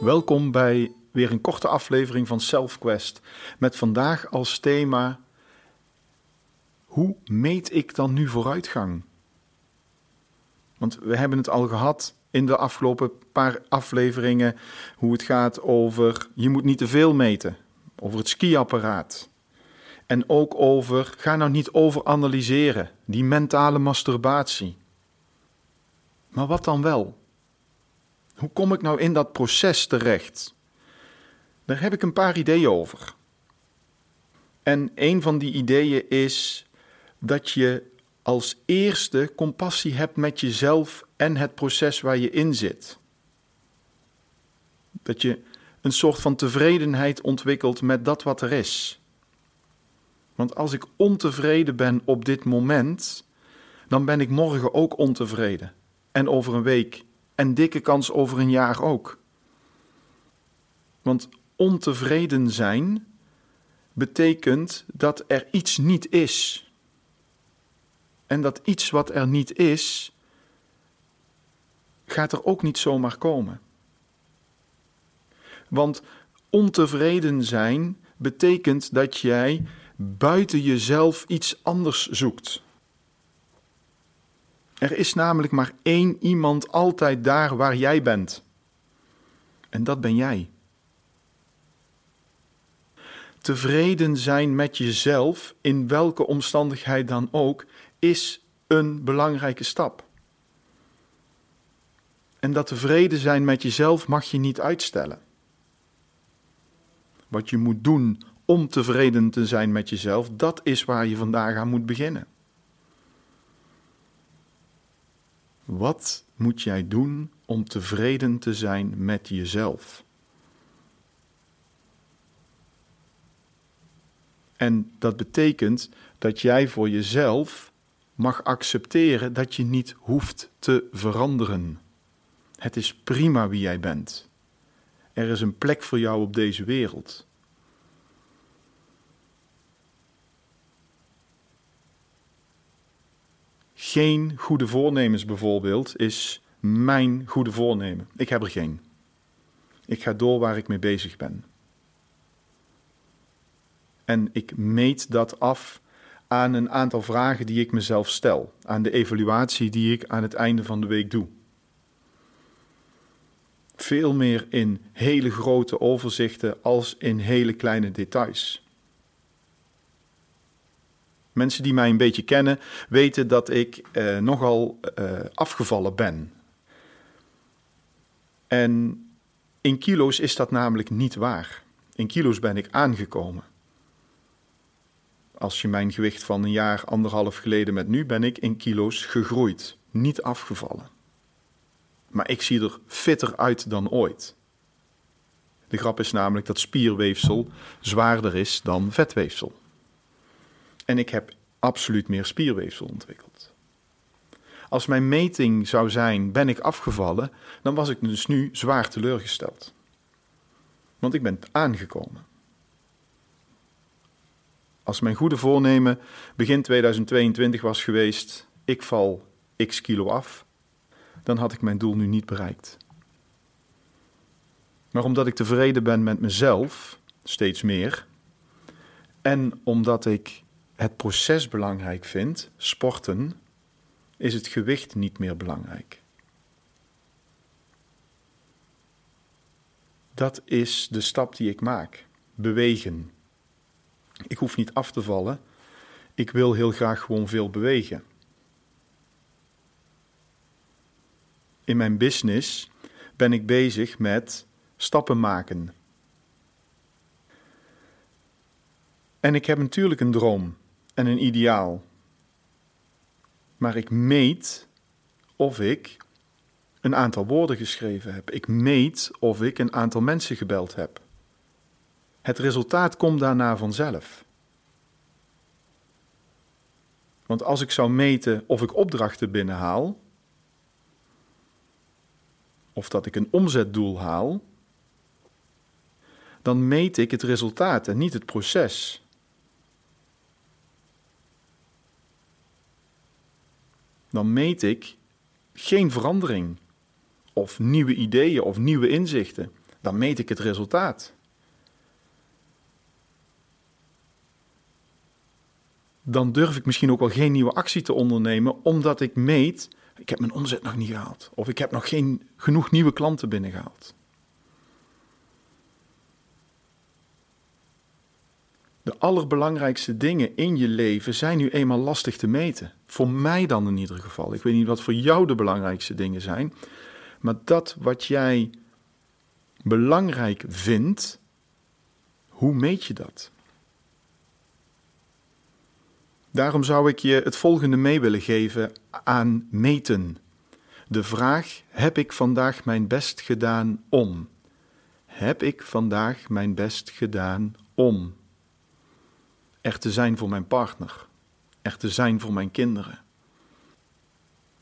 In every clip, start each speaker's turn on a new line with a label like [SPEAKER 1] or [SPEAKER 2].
[SPEAKER 1] Welkom bij weer een korte aflevering van SelfQuest. Met vandaag als thema: Hoe meet ik dan nu vooruitgang? Want we hebben het al gehad in de afgelopen paar afleveringen hoe het gaat over je moet niet te veel meten, over het skiapparaat. En ook over ga nou niet overanalyseren, die mentale masturbatie. Maar wat dan wel? Hoe kom ik nou in dat proces terecht? Daar heb ik een paar ideeën over. En een van die ideeën is dat je als eerste compassie hebt met jezelf en het proces waar je in zit. Dat je een soort van tevredenheid ontwikkelt met dat wat er is. Want als ik ontevreden ben op dit moment, dan ben ik morgen ook ontevreden. En over een week. En dikke kans over een jaar ook. Want ontevreden zijn betekent dat er iets niet is. En dat iets wat er niet is, gaat er ook niet zomaar komen. Want ontevreden zijn betekent dat jij buiten jezelf iets anders zoekt. Er is namelijk maar één iemand altijd daar waar jij bent. En dat ben jij. Tevreden zijn met jezelf, in welke omstandigheid dan ook, is een belangrijke stap. En dat tevreden zijn met jezelf mag je niet uitstellen. Wat je moet doen om tevreden te zijn met jezelf, dat is waar je vandaag aan moet beginnen. Wat moet jij doen om tevreden te zijn met jezelf? En dat betekent dat jij voor jezelf mag accepteren dat je niet hoeft te veranderen. Het is prima wie jij bent. Er is een plek voor jou op deze wereld. Geen goede voornemens bijvoorbeeld is mijn goede voornemen. Ik heb er geen. Ik ga door waar ik mee bezig ben. En ik meet dat af aan een aantal vragen die ik mezelf stel, aan de evaluatie die ik aan het einde van de week doe. Veel meer in hele grote overzichten als in hele kleine details. Mensen die mij een beetje kennen weten dat ik eh, nogal eh, afgevallen ben. En in kilo's is dat namelijk niet waar. In kilo's ben ik aangekomen. Als je mijn gewicht van een jaar, anderhalf geleden met nu, ben ik in kilo's gegroeid, niet afgevallen. Maar ik zie er fitter uit dan ooit. De grap is namelijk dat spierweefsel zwaarder is dan vetweefsel. En ik heb absoluut meer spierweefsel ontwikkeld. Als mijn meting zou zijn, ben ik afgevallen, dan was ik dus nu zwaar teleurgesteld. Want ik ben aangekomen. Als mijn goede voornemen begin 2022 was geweest, ik val x kilo af, dan had ik mijn doel nu niet bereikt. Maar omdat ik tevreden ben met mezelf, steeds meer, en omdat ik het proces belangrijk vind, sporten, is het gewicht niet meer belangrijk. Dat is de stap die ik maak. Bewegen. Ik hoef niet af te vallen. Ik wil heel graag gewoon veel bewegen. In mijn business ben ik bezig met stappen maken. En ik heb natuurlijk een droom en een ideaal. Maar ik meet of ik een aantal woorden geschreven heb. Ik meet of ik een aantal mensen gebeld heb. Het resultaat komt daarna vanzelf. Want als ik zou meten of ik opdrachten binnenhaal, of dat ik een omzetdoel haal, dan meet ik het resultaat en niet het proces. Dan meet ik geen verandering of nieuwe ideeën of nieuwe inzichten. Dan meet ik het resultaat. Dan durf ik misschien ook wel geen nieuwe actie te ondernemen, omdat ik meet, ik heb mijn omzet nog niet gehaald. Of ik heb nog geen genoeg nieuwe klanten binnengehaald. De allerbelangrijkste dingen in je leven zijn nu eenmaal lastig te meten. Voor mij dan in ieder geval. Ik weet niet wat voor jou de belangrijkste dingen zijn. Maar dat wat jij belangrijk vindt, hoe meet je dat? Daarom zou ik je het volgende mee willen geven aan meten. De vraag: heb ik vandaag mijn best gedaan om? Heb ik vandaag mijn best gedaan om? Er te zijn voor mijn partner, er te zijn voor mijn kinderen,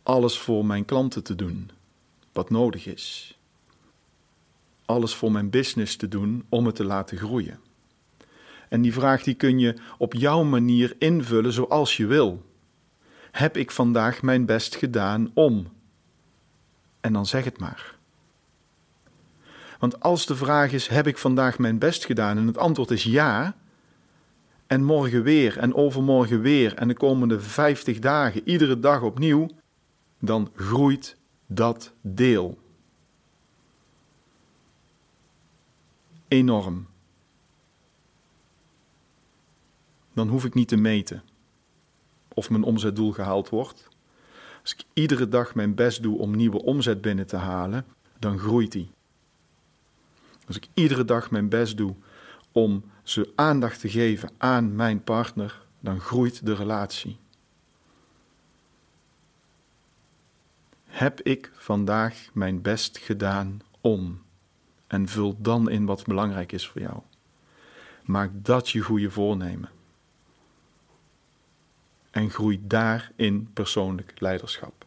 [SPEAKER 1] alles voor mijn klanten te doen wat nodig is. Alles voor mijn business te doen om het te laten groeien. En die vraag die kun je op jouw manier invullen zoals je wil. Heb ik vandaag mijn best gedaan om? En dan zeg het maar. Want als de vraag is: heb ik vandaag mijn best gedaan? en het antwoord is ja, en morgen weer en overmorgen weer en de komende 50 dagen, iedere dag opnieuw, dan groeit dat deel. Enorm. Dan hoef ik niet te meten of mijn omzetdoel gehaald wordt. Als ik iedere dag mijn best doe om nieuwe omzet binnen te halen, dan groeit die. Als ik iedere dag mijn best doe om ze aandacht te geven aan mijn partner, dan groeit de relatie. Heb ik vandaag mijn best gedaan om? En vul dan in wat belangrijk is voor jou. Maak dat je goede voornemen. En groei daarin persoonlijk leiderschap.